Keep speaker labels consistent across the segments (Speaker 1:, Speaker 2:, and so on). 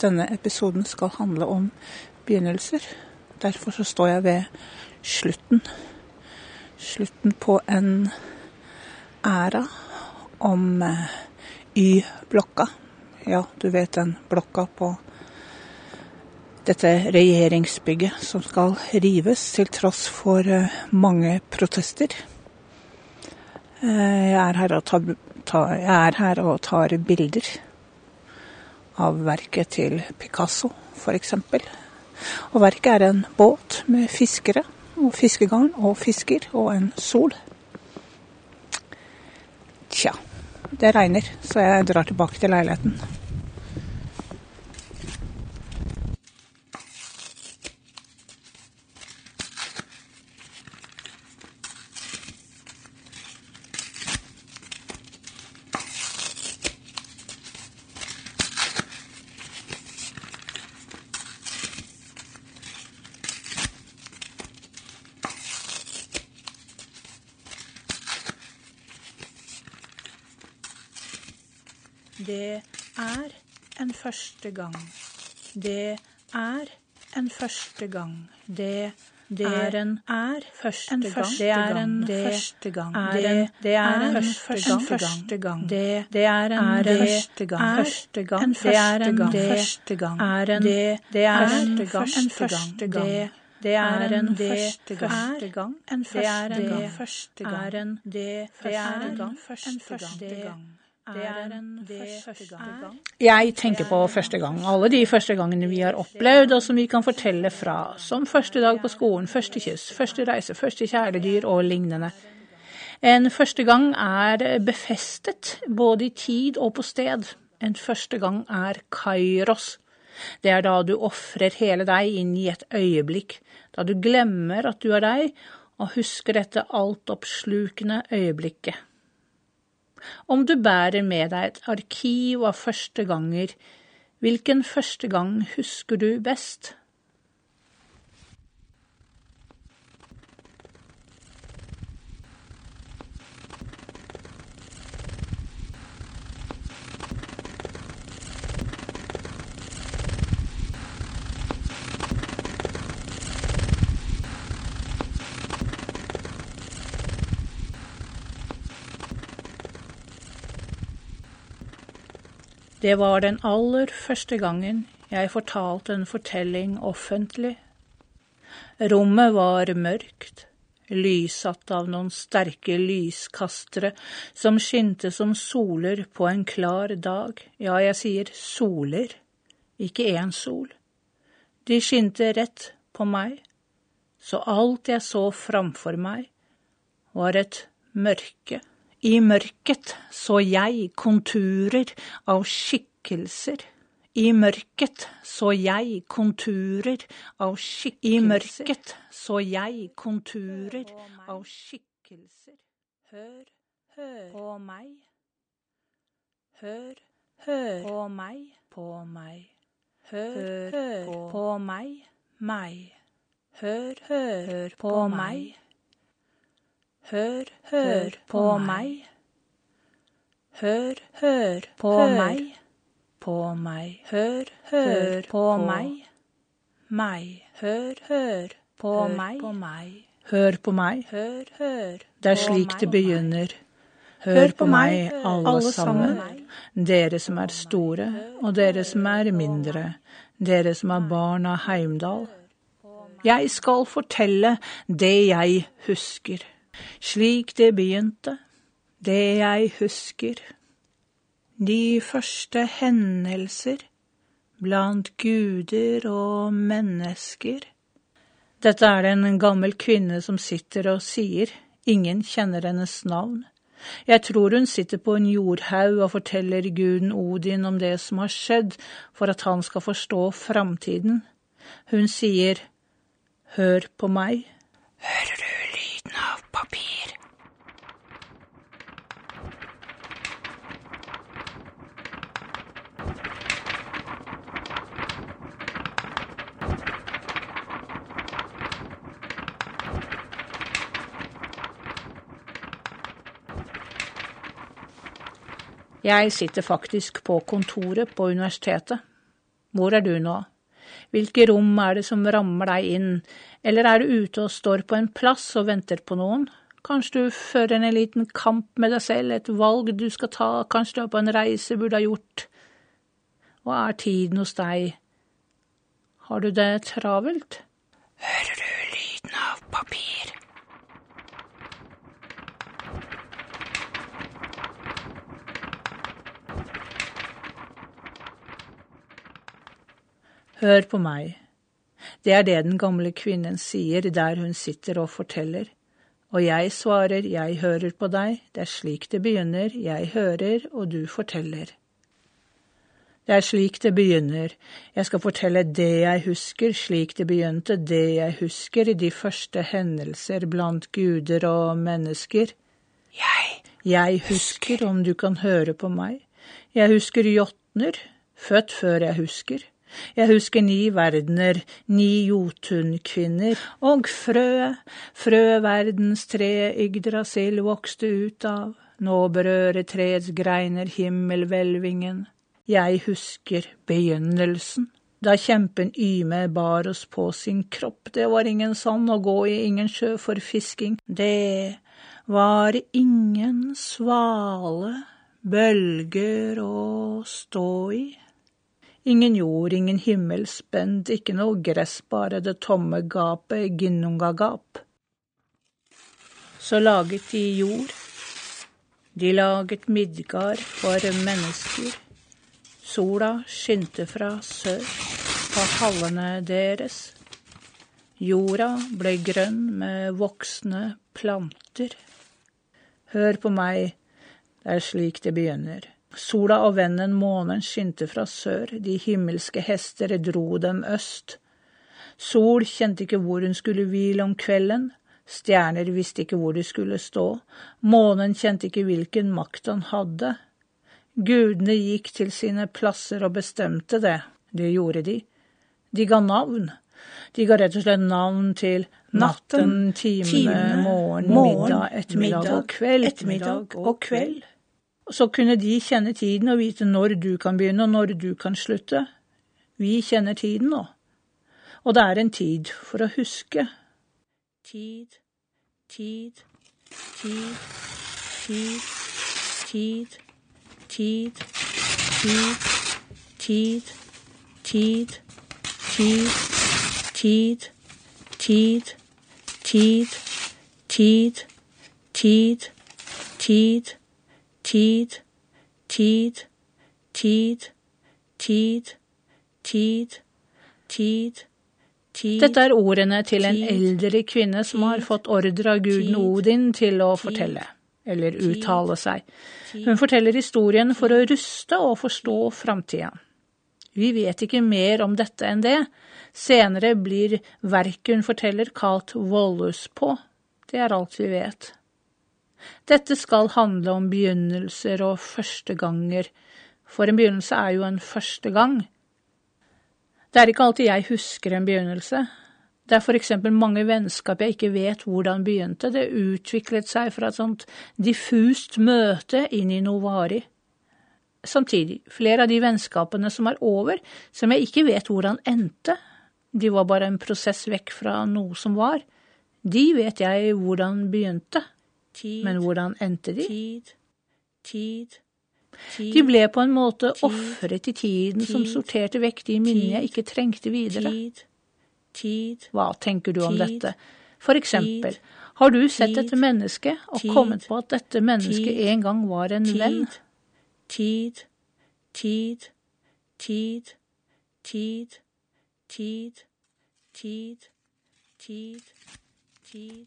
Speaker 1: denne episoden skal handle om begynnelser. Derfor så står jeg ved slutten. Slutten på en æra om eh, Y-blokka. Ja, du vet den blokka på dette regjeringsbygget som skal rives til tross for eh, mange protester. Eh, jeg er her og tar, tar, er her og tar bilder av verket til Picasso, f.eks. Og verket er en båt med fiskere og fiskegarn og fisker og en sol. Tja, det regner, så jeg drar tilbake til leiligheten. Det er en første gang. Det er en første gang. Det det er en er første gang. det er en første gang. Det, det er en første gang. Det, det er en første gang. Første gang. Det er en første gang. Er en det, det er en første gang. Det er en første gang. En første gang. Er en det er en første gang. Det er en første gang. Jeg tenker på første gang. Alle de første gangene vi har opplevd, og som vi kan fortelle fra. Som første dag på skolen, første kyss, første reise, første kjæledyr og lignende. En første gang er befestet, både i tid og på sted. En første gang er kairos. Det er da du ofrer hele deg inn i et øyeblikk, da du glemmer at du er deg, og husker dette altoppslukende øyeblikket. Om du bærer med deg et arkiv av første ganger, hvilken første gang husker du best? Det var den aller første gangen jeg fortalte en fortelling offentlig. Rommet var mørkt, lyssatt av noen sterke lyskastere som skinte som soler på en klar dag. Ja, jeg sier soler, ikke én sol. De skinte rett på meg, så alt jeg så framfor meg, var et mørke. I mørket så jeg konturer av skikkelser. I mørket så jeg konturer av skikkelser. I mørket så jeg konturer av skikkelser. Hør, hør på meg. Hør, hør på meg, på meg. Hør, hør på meg, meg. Hør, hør på meg. Hør, hør på meg. Hør, hør på meg. På meg. Hør, hør på meg. Meg. Hør, hør på meg. Hør på meg. Hør, hør. Det er slik det begynner. Hør på meg, alle sammen. Dere som er store, og dere som er mindre. Dere som er barn av Heimdal. Jeg skal fortelle det jeg husker slik det begynte, det jeg husker, de første hendelser blant guder og mennesker. Dette er det en gammel kvinne som sitter og sier, ingen kjenner hennes navn. Jeg tror hun sitter på en jordhaug og forteller guden Odin om det som har skjedd, for at han skal forstå framtiden. Hun sier, Hør på meg. Hører du? Papir. Jeg sitter faktisk på kontoret på universitetet. Hvor er du nå? Hvilke rom er det som rammer deg inn, eller er du ute og står på en plass og venter på noen? Kanskje du fører en liten kamp med deg selv, et valg du skal ta, kanskje du er på en reise burde ha gjort. Hva er tiden hos deg? Har du det travelt? Hører du lyden av papir? Hør på meg. Det er det den gamle kvinnen sier der hun sitter og forteller. Og jeg svarer, jeg hører på deg, det er slik det begynner, jeg hører, og du forteller. Det er slik det begynner, jeg skal fortelle det jeg husker, slik det begynte, det jeg husker, de første hendelser blant guder og mennesker. Jeg, jeg husker, om du kan høre på meg, jeg husker jotner, født før jeg husker. Jeg husker ni verdener, ni Jotunkvinner, og frø, frø verdens tre Yggdrasil vokste ut av, nå berører treets greiner himmelhvelvingen. Jeg husker begynnelsen. Da kjempen Yme bar oss på sin kropp, det var ingen sand å gå i, ingen sjø for fisking. Det var ingen svale, bølger å stå i. Ingen jord, ingen himmel spent, ikke noe gress, bare det tomme gapet, ginnungagap. Så laget de jord. De laget Midgard for mennesker. Sola skinte fra sør på hallene deres. Jorda ble grønn med voksne planter. Hør på meg, det er slik det begynner. Sola og vennen månen skinte fra sør, de himmelske hester dro dem øst. Sol kjente ikke hvor hun skulle hvile om kvelden, stjerner visste ikke hvor de skulle stå, månen kjente ikke hvilken makt han hadde. Gudene gikk til sine plasser og bestemte det, det gjorde de. De ga navn. De ga rett og slett navn til natten, timene, morgen, middag, ettermiddag og kveld. Ettermiddag og kveld. Så kunne de kjenne tiden og vite når du kan begynne og når du kan slutte. Vi kjenner tiden nå. Og det er en tid for å huske. Tid, tid, tid, tid, tid, tid, tid, tid, tid, tid, tid, tid, tid, tid, tid, tid, tid, tid, tid, tid, tid, tid, Dette er ordene til en eldre kvinne som har fått ordre av guden Odin til å fortelle, eller uttale seg. Hun forteller historien for å ruste og forstå framtida. Vi vet ikke mer om dette enn det. Senere blir verket hun forteller kalt Vollus på. Det er alt vi vet. Dette skal handle om begynnelser og førsteganger, for en begynnelse er jo en første gang. Det er ikke alltid jeg husker en begynnelse. Det er for eksempel mange vennskap jeg ikke vet hvordan begynte, det utviklet seg fra et sånt diffust møte inn i noe varig. Samtidig, flere av de vennskapene som er over, som jeg ikke vet hvordan endte, de var bare en prosess vekk fra noe som var, de vet jeg hvordan begynte. Tid, Men hvordan endte de? Tid, tid, tid De ble på en måte ofret i tiden som sorterte vekk de minnene jeg ikke trengte videre. Hva tenker du om dette? For eksempel, har du sett et menneske og kommet på at dette mennesket en gang var en venn? Tid, tid, tid, tid, tid, tid, tid, tid, tid.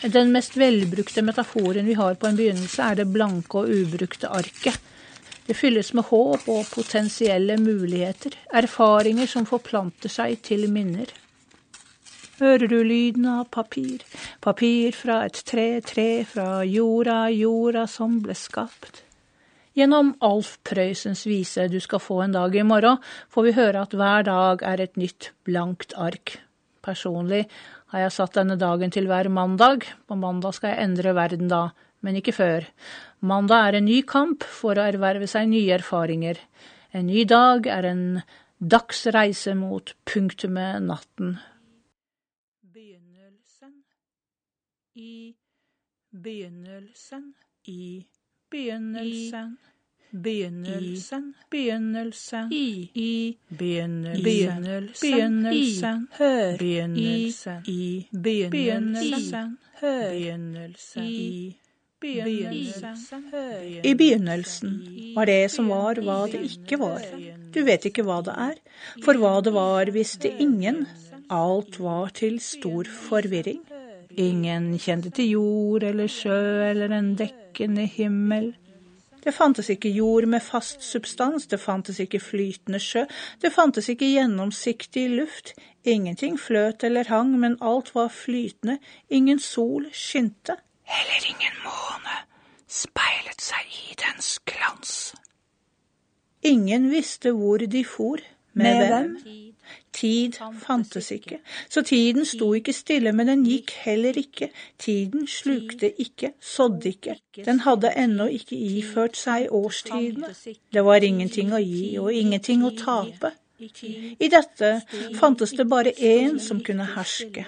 Speaker 1: Den mest velbrukte metaforen vi har på en begynnelse, er det blanke og ubrukte arket. Det fylles med håp og potensielle muligheter, erfaringer som forplanter seg til minner. Hører du lyden av papir, papir fra et tre, tre fra jorda, jorda som ble skapt? Gjennom Alf Prøysens vise Du skal få en dag i morgen, får vi høre at hver dag er et nytt blankt ark. Personlig har jeg satt denne dagen til hver mandag. På mandag skal jeg endre verden da, men ikke før. Mandag er en ny kamp for å erverve seg nye erfaringer. En ny dag er en dagsreise mot punktumet natten. Begynnelsen i begynnelsen i begynnelsen Begynnelsen, begynnelsen, i, i, begynnelsen, begynnelsen, hør, begynnelsen, i, begynnelsen, hør, begynnelsen, i, begynnelsen. I. Begynnelsen var det som var hva det ikke var. Du vet ikke hva det er, for hva det var visste ingen. Alt var til stor forvirring. Ingen kjente til jord eller sjø eller en dekkende himmel. Det fantes ikke jord med fast substans, det fantes ikke flytende sjø, det fantes ikke gjennomsiktig luft, ingenting fløt eller hang, men alt var flytende, ingen sol skinte. Heller ingen måne speilet seg i dens glans. Ingen visste hvor de for, med, med hvem? Tid fantes ikke, så tiden sto ikke stille, men den gikk heller ikke. Tiden slukte ikke, sådde ikke. Den hadde ennå ikke iført seg årstidene. Det var ingenting å gi og ingenting å tape. I dette fantes det bare én som kunne herske.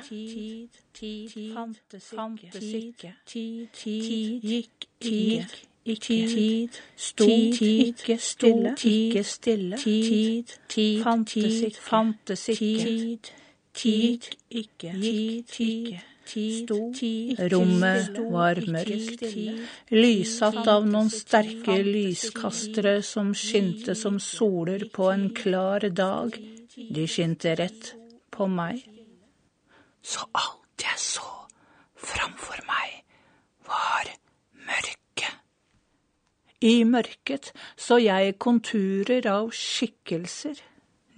Speaker 1: Tid fantes ikke. Tid gikk ikke ikke tid, sto ikke stille, ikke stille, tid, tid, fantes ikke, fantes ikke, tid, ikke, gikk ikke. Sto, Rommet var mørkt, lyssatt av noen sterke lyskastere som skinte som soler på en klar dag. De skinte rett på meg. Så alt jeg så framfor meg, var mørkt. I mørket så jeg konturer av skikkelser.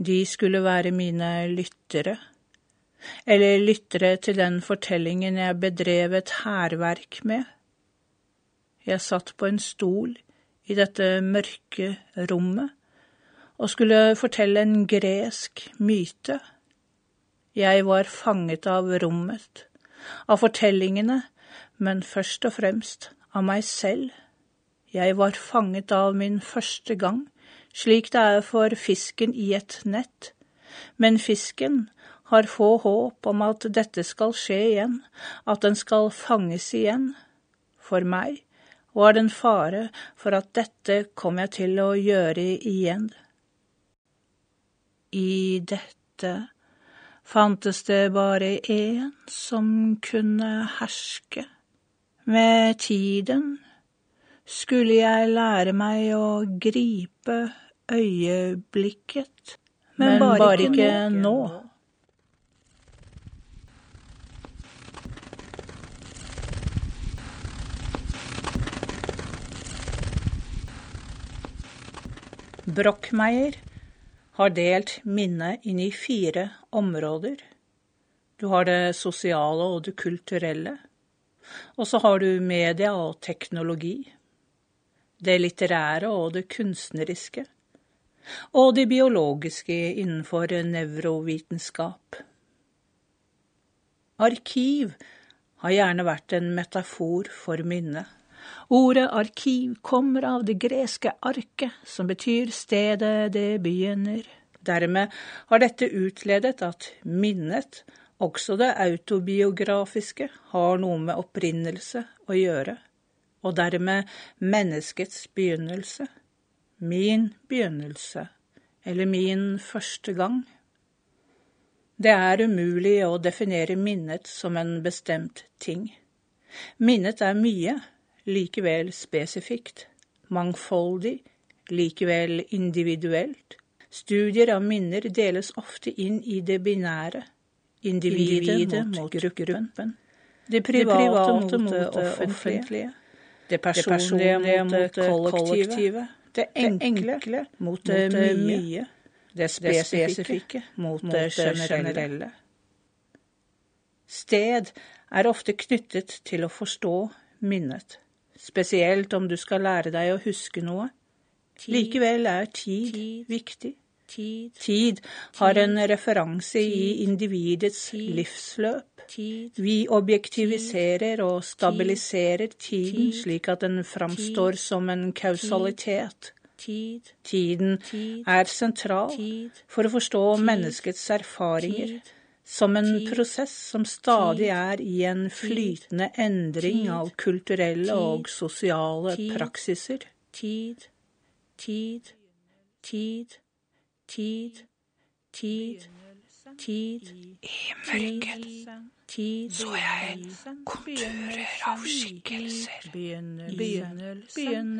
Speaker 1: De skulle være mine lyttere, eller lyttere til den fortellingen jeg bedrev et hærverk med. Jeg satt på en stol i dette mørke rommet og skulle fortelle en gresk myte. Jeg var fanget av rommet, av fortellingene, men først og fremst av meg selv. Jeg var fanget av min første gang, slik det er for fisken i et nett. Men fisken har få håp om at dette skal skje igjen, at den skal fanges igjen. For meg var det en fare for at dette kom jeg til å gjøre igjen. I dette fantes det bare én som kunne herske. Med tiden skulle jeg lære meg å gripe øyeblikket, men, men bare, bare, ikke nå. nå. Brochmeier har delt minnet inn i fire områder. Du har det sosiale og det kulturelle. Og så har du media og teknologi det litterære og det kunstneriske, og det biologiske innenfor nevrovitenskap. Arkiv har gjerne vært en metafor for minnet. Ordet arkiv kommer av det greske arket, som betyr stedet det begynner. Dermed har dette utledet at minnet, også det autobiografiske, har noe med opprinnelse å gjøre og dermed menneskets begynnelse, min begynnelse, eller min første gang. Det er umulig å definere minnet som en bestemt ting. Minnet er mye, likevel spesifikt, mangfoldig, likevel individuelt. Studier av minner deles ofte inn i det binære, individet, individet mot, mot gruppen, det private, det private mot det offentlige det personlige, mot det kollektive. Det enkle, mot det mye. Det spesifikke mot det generelle. Sted er ofte knyttet til å forstå minnet, spesielt om du skal lære deg å huske noe. Likevel er tid viktig. Tid. Har en referanse i individets livsløp. Vi objektiviserer og stabiliserer tiden slik at den framstår som en kausalitet. Tiden er sentral for å forstå menneskets erfaringer som en prosess som stadig er i en flytende endring av kulturelle og sosiale praksiser. Tid, tid, tid, tid, tid, tid. I mørket så jeg konturer av skikkelser. Begynnelsen,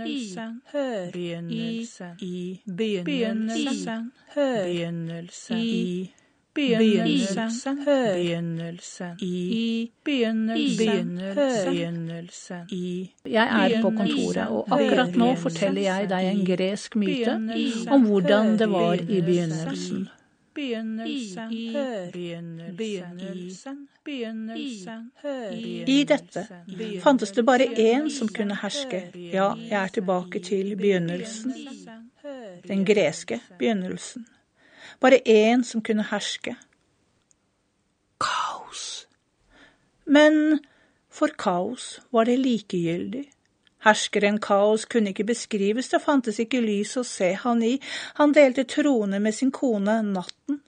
Speaker 1: hør, begynnelsen, i, begynnelsen, hør, i, begynnelsen, begynnelsen, i, begynnelsen, begynnelsen, i Jeg er på kontoret, og akkurat nå forteller jeg deg en gresk myte om hvordan det var i begynnelsen. Begynnelsen, begynnelsen, begynnelsen. I dette fantes det bare én som kunne herske. Ja, jeg er tilbake til begynnelsen. Den greske begynnelsen. Bare én som kunne herske. Kaos. Men for kaos var det likegyldig. Herskeren Kaos kunne ikke beskrives, det fantes ikke lys å se han i, han delte trone med sin kone natten.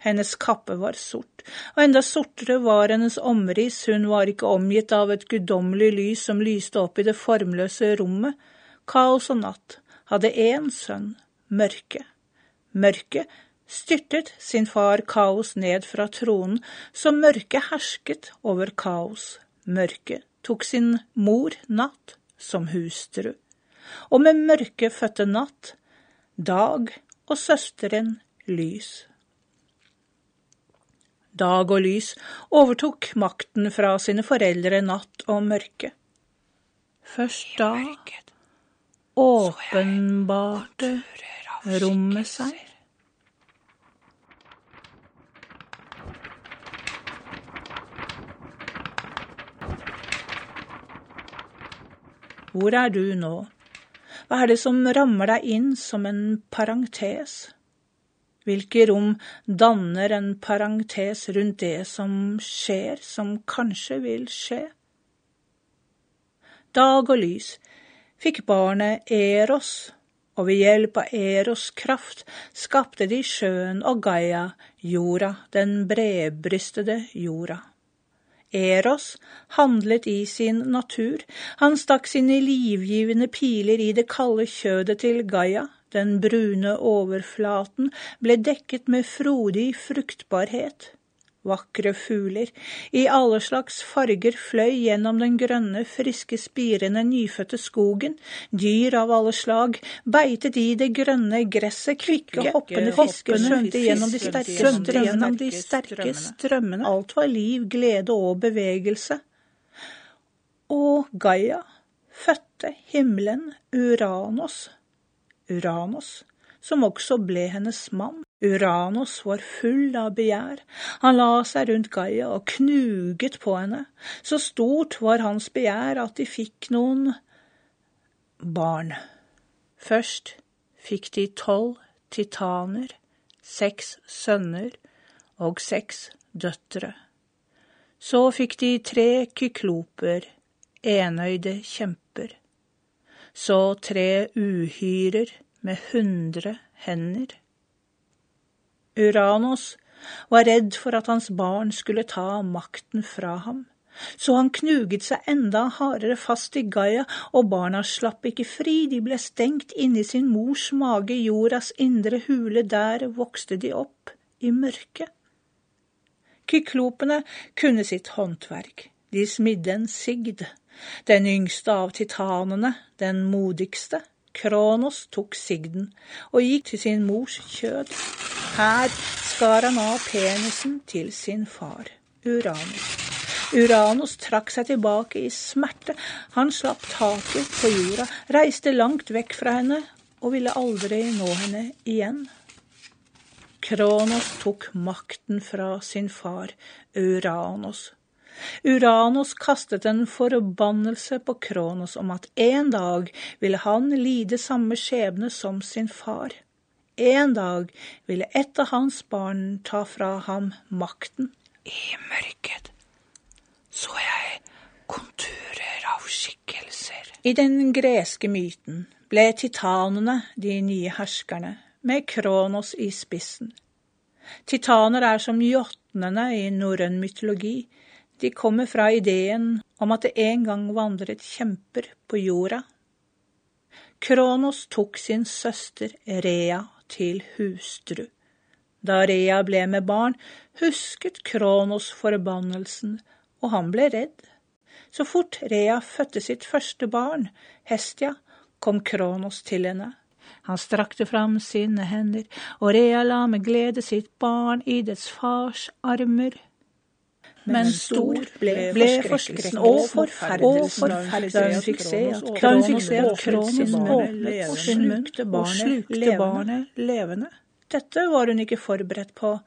Speaker 1: Hennes kappe var sort, og enda sortere var hennes omriss, hun var ikke omgitt av et guddommelig lys som lyste opp i det formløse rommet. Kaos og natt hadde én sønn, Mørke. Mørke styrtet sin far Kaos ned fra tronen, så mørket hersket over Kaos. Mørket tok sin mor Natt som hustru, og med mørket fødte Natt, Dag og søsteren Lys. Dag og Lys overtok makten fra sine foreldre Natt og Mørke. Først da åpenbarte rommet seg. Hvor er du nå? Hva er det som rammer deg inn som en parentes? Hvilke rom danner en parentes rundt det som skjer, som kanskje vil skje? Dag og lys fikk barnet Eros, og ved hjelp av Eros kraft skapte de sjøen og Gaia, jorda, den bredbrystede jorda. Eros handlet i sin natur, han stakk sine livgivende piler i det kalde kjødet til Gaia, den brune overflaten ble dekket med frodig fruktbarhet. Vakre fugler i alle slags farger fløy gjennom den grønne, friske, spirende, nyfødte skogen. Dyr av alle slag beitet i det grønne gresset. Kvikke, hoppende fisker svømte gjennom de sterke strømmene. Gjennom de sterke strømmene. Alt var liv, glede og bevegelse. Og Gaia fødte himmelen Uranos. Uranos, som også ble hennes mann. Uranos var full av begjær, han la seg rundt Gaia og knuget på henne, så stort var hans begjær at de fikk noen barn. Først fikk de tolv titaner, seks sønner og seks døtre. Så fikk de tre kykloper, enøyde kjemper. Så tre uhyrer med hundre hender. Uranos var redd for at hans barn skulle ta makten fra ham, så han knuget seg enda hardere fast i Gaia, og barna slapp ikke fri, de ble stengt inni sin mors mage, jordas indre hule, der vokste de opp i mørket. Kyklopene kunne sitt håndverk, de smidde en sigd, den yngste av titanene, den modigste, Kronos tok sigden og gikk til sin mors kjød. Her skar han av penisen til sin far, Uranus. Uranus trakk seg tilbake i smerte. Han slapp taket på jorda, reiste langt vekk fra henne og ville aldri nå henne igjen. Kronos tok makten fra sin far, Uranos. Uranos kastet en forbannelse på Kronos om at en dag ville han lide samme skjebne som sin far. En dag ville et av hans barn ta fra ham makten.
Speaker 2: I mørket så jeg konturer av skikkelser.
Speaker 1: I den greske myten ble titanene de nye herskerne, med Kronos i spissen. Titaner er som jotnene i norrøn mytologi. De kommer fra ideen om at det en gang vandret kjemper på jorda. Kronos tok sin søster Rea til hustru. Da Rea ble med barn, husket Kronos forbannelsen, og han ble redd. Så fort Rea fødte sitt første barn, Hestia, kom Kronos til henne. Han strakte fram sine hender, og Rea la med glede sitt barn i dets fars armer. Men stor ble, forskrekkelsen og forferdelsen da hun fikk se at Kronos åpnet og slukte barnet levende. Dette var hun ikke forberedt på.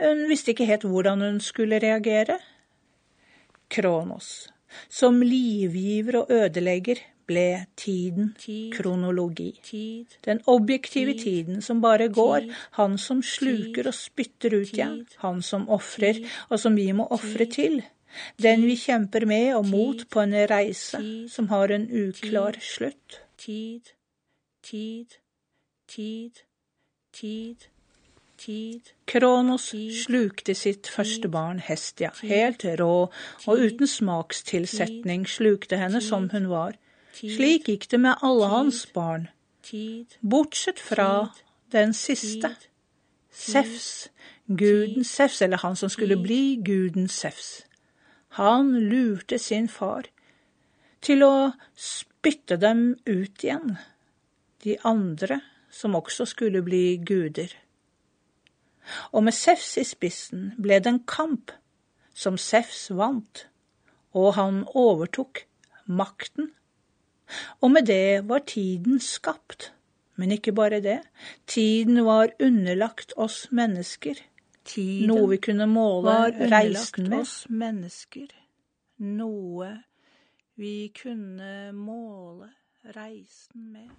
Speaker 1: Hun visste ikke helt hvordan hun skulle reagere. Kronos, som livgiver og ødelegger, ble tiden tid, kronologi. Tid, Den objektive tid, tiden som bare går, han som sluker og spytter ut igjen, han som ofrer, og som vi må ofre til. Den vi kjemper med og mot på en reise som har en uklar slutt. Tid, tid, tid, tid. Kronos slukte sitt første barn, Hestia, helt rå og uten smakstilsetning slukte henne som hun var. Slik gikk det med alle hans barn, bortsett fra den siste, Sefs, guden Sefs, eller han som skulle bli guden Sefs. Han lurte sin far til å spytte dem ut igjen, de andre som også skulle bli guder. Og med Sefs i spissen ble det en kamp som Sefs vant, og han overtok makten og med det var tiden skapt. Men ikke bare det, tiden var underlagt oss mennesker. Tiden noe vi kunne måle reisen med. Oss mennesker. Noe vi kunne måle reisen med.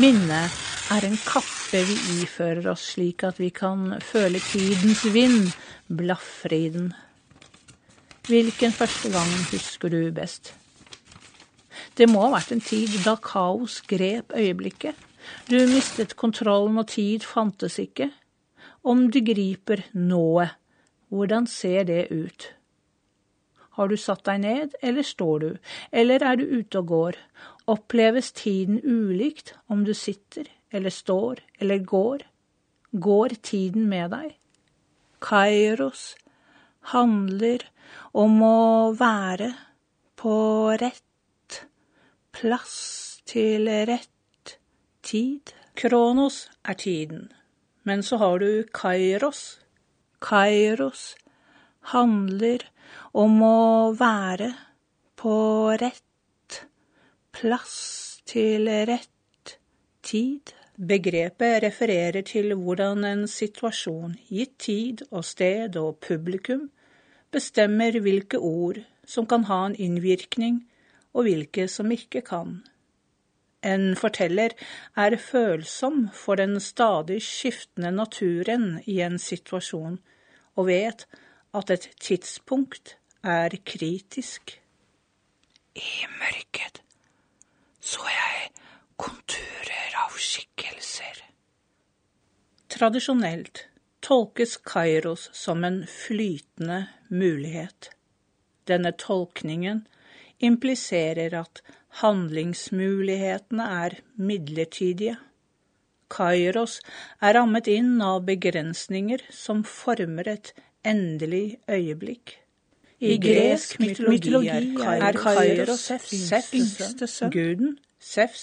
Speaker 1: Minnet er en kappe vi ifører oss slik at vi kan føle tidens vind blafre i den. Hvilken første gang husker du best? Det må ha vært en tid da kaos grep øyeblikket. Du mistet kontrollen og tid fantes ikke. Om du griper nået, hvordan ser det ut? Har du satt deg ned, eller står du, eller er du ute og går? Oppleves tiden ulikt om du sitter, eller står, eller går? Går tiden med deg? Kairos handler om å være på rett plass til rett tid. Kronos er tiden, men så har du Kairos. Kairos handler om å være på rett plass til rett tid. Begrepet refererer til hvordan en situasjon, gitt tid og sted og publikum, bestemmer hvilke ord som kan ha en innvirkning, og hvilke som ikke kan. En forteller er følsom for den stadig skiftende naturen i en situasjon, og vet at et tidspunkt er kritisk.
Speaker 2: I mørket så jeg konturer av skikkelser.
Speaker 1: Tradisjonelt tolkes Kairos som en flytende mulighet. Denne tolkningen impliserer at handlingsmulighetene er midlertidige. Kairos er rammet inn av begrensninger som former et endelig øyeblikk. I gresk mytologi er Kairos Sefs yngste sønn, guden Sefs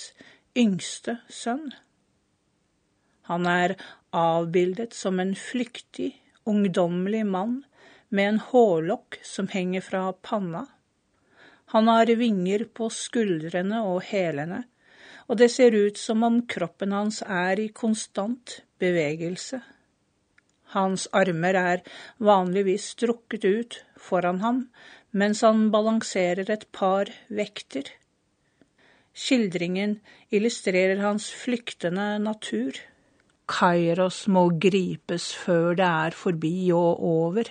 Speaker 1: yngste sønn. Han er avbildet som en flyktig, ungdommelig mann med en hårlokk som henger fra panna. Han har vinger på skuldrene og hælene, og det ser ut som om kroppen hans er i konstant bevegelse. Hans armer er vanligvis strukket ut foran ham mens han balanserer et par vekter. Skildringen illustrerer hans flyktende natur. Kairos må gripes før det er forbi og over.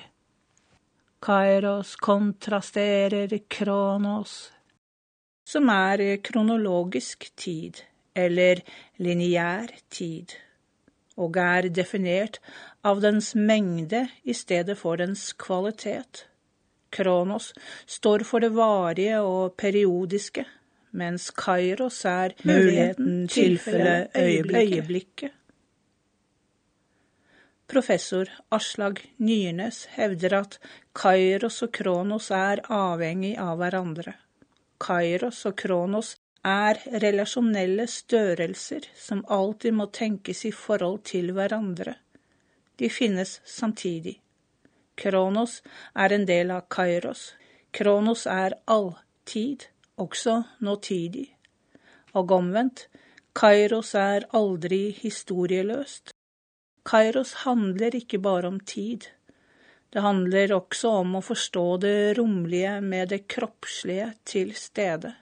Speaker 1: Kairos kontrasterer Kronos, som er kronologisk tid, eller lineær tid, og er definert av dens mengde i stedet for dens kvalitet. Kronos står for det varige og periodiske, mens Kairos er muligheten, tilfellet, øyeblikket. Professor Aslag Nyrnes hevder at Kairos og Kronos er avhengig av hverandre. Kairos og Kronos er relasjonelle størrelser som alltid må tenkes i forhold til hverandre. De finnes samtidig. Kronos er en del av Kairos. Kronos er alltid, også nåtidig. Og omvendt, Kairos er aldri historieløst. Kairos handler ikke bare om tid. Det handler også om å forstå det romlige med det kroppslige til stede.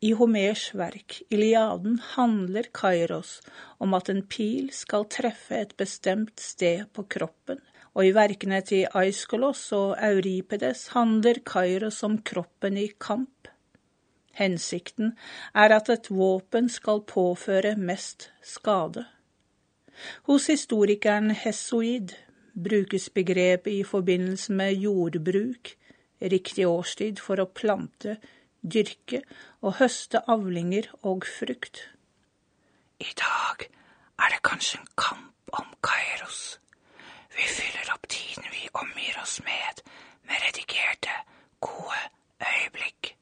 Speaker 1: I Homers verk Iliaden handler Kairos om at en pil skal treffe et bestemt sted på kroppen, og i verkene til Aiskolos og Euripedes handler Kairos om kroppen i kamp. Hensikten er at et våpen skal påføre mest skade. Hos historikeren Hessoid brukes begrepet i forbindelse med jordbruk, riktig årstid for å plante, dyrke og høste avlinger og frukt.
Speaker 2: I dag er det kanskje en kamp om Kairos. Vi fyller opp tiden vi omgir oss med, med redigerte, gode øyeblikk.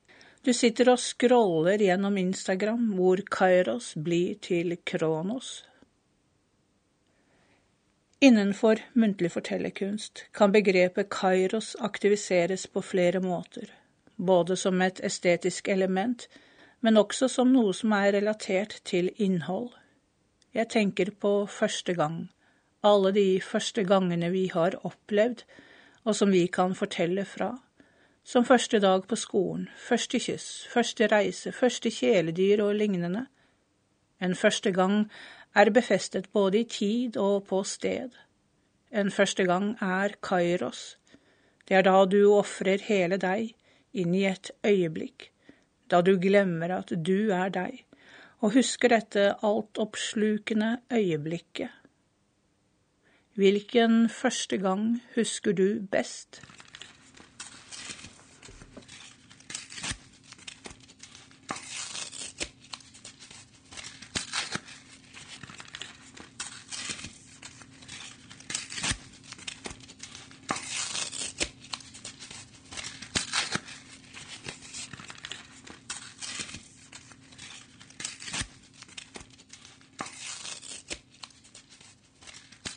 Speaker 1: Du sitter og scroller gjennom Instagram, hvor Kairos blir til Kronos, Innenfor muntlig fortellerkunst kan begrepet kairos aktiviseres på flere måter, både som et estetisk element, men også som noe som er relatert til innhold. Jeg tenker på første gang, alle de første gangene vi har opplevd, og som vi kan fortelle fra, som første dag på skolen, første kyss, første reise, første kjæledyr og lignende. En første gang er befestet både i tid og på sted. En første gang er kairos. Det er da du ofrer hele deg inn i et øyeblikk, da du glemmer at du er deg, og husker dette altoppslukende øyeblikket. Hvilken første gang husker du best?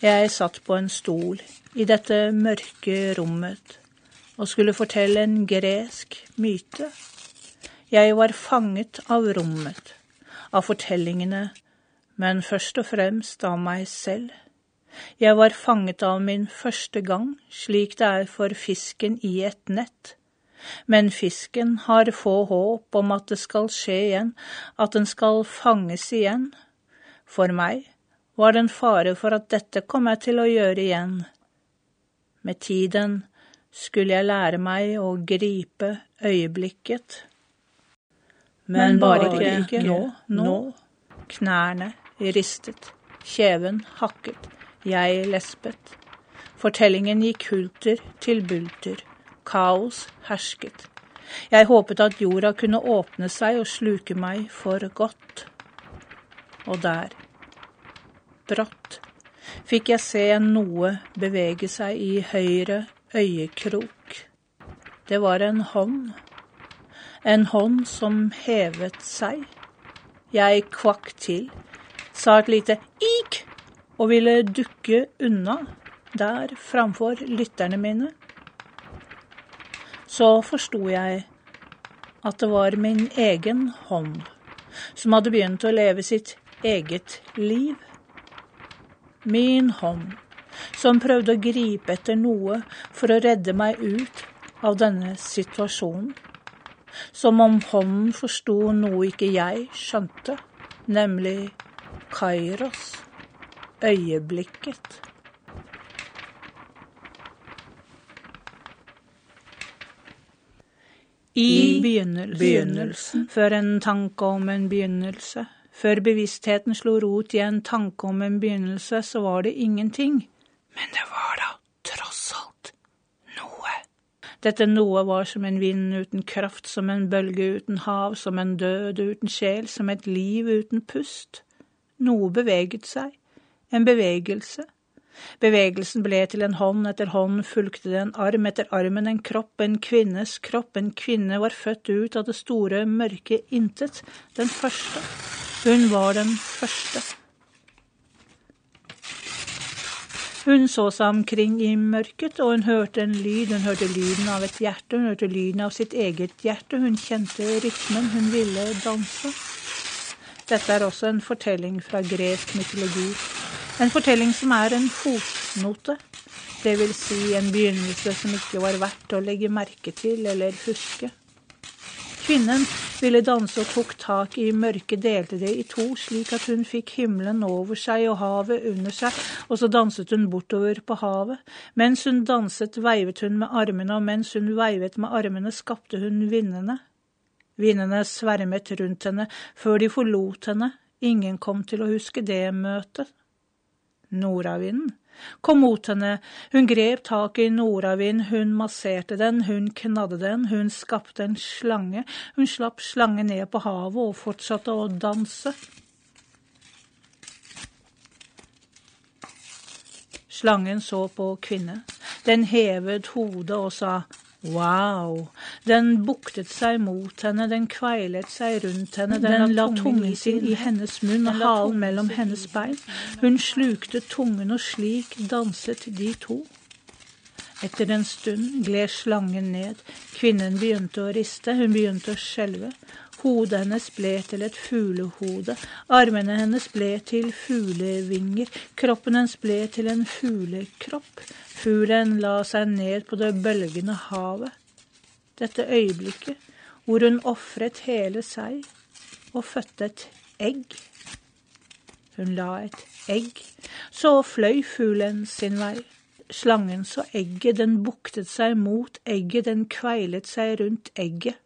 Speaker 1: Jeg satt på en stol i dette mørke rommet og skulle fortelle en gresk myte. Jeg var fanget av rommet, av fortellingene, men først og fremst av meg selv. Jeg var fanget av min første gang, slik det er for fisken i et nett. Men fisken har få håp om at det skal skje igjen, at den skal fanges igjen. For meg var det en fare for at dette kom jeg til å gjøre igjen. Med tiden skulle jeg lære meg å gripe øyeblikket. Men, Men bare ikke, ikke nå, nå. Knærne ristet, kjeven hakket, jeg lespet. Fortellingen gikk hulter til bulter, kaos hersket. Jeg håpet at jorda kunne åpne seg og sluke meg for godt. Og der, brått fikk jeg se noe bevege seg i høyre øyekrok. Det var en hånd. En hånd som hevet seg. Jeg kvakk til, sa et lite ik og ville dukke unna der framfor lytterne mine. Så forsto jeg at det var min egen hånd som hadde begynt å leve sitt eget liv. Min hånd som prøvde å gripe etter noe for å redde meg ut av denne situasjonen. Som om hånden forsto noe ikke jeg skjønte, nemlig Kairos, øyeblikket. I begynnelsen, begynnelsen, før en tanke om en begynnelse, før bevisstheten slo rot i en tanke om en begynnelse, så var det ingenting.
Speaker 2: Men det var da tross alt noe.
Speaker 1: Dette noe var som en vind uten kraft, som en bølge uten hav, som en død uten sjel, som et liv uten pust. Noe beveget seg, en bevegelse. Bevegelsen ble til en hånd, etter hånd fulgte det en arm, etter armen en kropp, en kvinnes kropp, en kvinne var født ut av det store, mørke intet, den første. Hun var den første. Hun så seg omkring i mørket, og hun hørte en lyd. Hun hørte lyden av et hjerte, hun hørte lyden av sitt eget hjerte. Hun kjente rytmen, hun ville danse. Dette er også en fortelling fra gresk mytologi. En fortelling som er en fotnote, vil si en begynnelse som ikke var verdt å legge merke til eller huske. Kvinnen ville danse og tok tak i mørket, delte det i to, slik at hun fikk himmelen over seg og havet under seg, og så danset hun bortover på havet. Mens hun danset, veivet hun med armene, og mens hun veivet med armene, skapte hun vindene. Vindene svermet rundt henne før de forlot henne, ingen kom til å huske det møtet. Nordavinden kom mot henne, hun grep tak i nordavinden, hun masserte den, hun knadde den, hun skapte en slange, hun slapp slangen ned på havet og fortsatte å danse. Slangen så på kvinne. Den hevet hodet og sa Wow! Den buktet seg mot henne, den kveilet seg rundt henne, den la tungen sin i hennes munn og halen mellom hennes bein. Hun slukte tungen, og slik danset de to. Etter en stund gled slangen ned, kvinnen begynte å riste, hun begynte å skjelve. Hodet hennes ble til et fuglehode, armene hennes ble til fuglevinger, kroppen hennes ble til en fuglekropp. Fuglen la seg ned på det bølgende havet. Dette øyeblikket hvor hun ofret hele seg og fødte et egg. Hun la et egg, så fløy fuglen sin vei. Slangen så egget, den buktet seg mot egget, den kveilet seg rundt egget.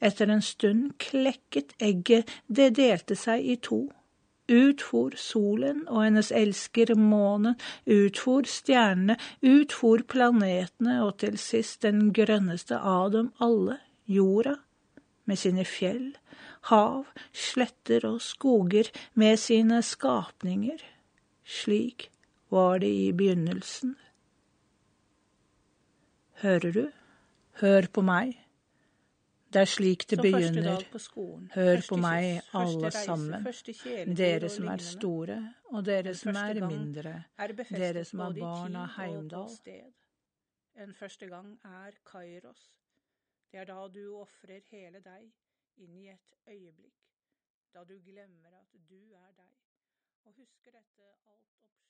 Speaker 1: Etter en stund klekket egget, det delte seg i to. Ut for solen og hennes elsker månen, utfor stjernene, utfor planetene, og til sist den grønneste av dem alle, jorda, med sine fjell, hav, sletter og skoger, med sine skapninger. Slik var det i begynnelsen. Hører du? Hør på meg. Det er slik det begynner. Hør på meg, alle sammen. Dere som er store, og dere som er mindre. Dere som er barn av Heimdal. En første gang er Kairos. Det er da du ofrer hele deg inn i et øyeblikk. Da du glemmer at du er deg, og husker dette alt oppslukt.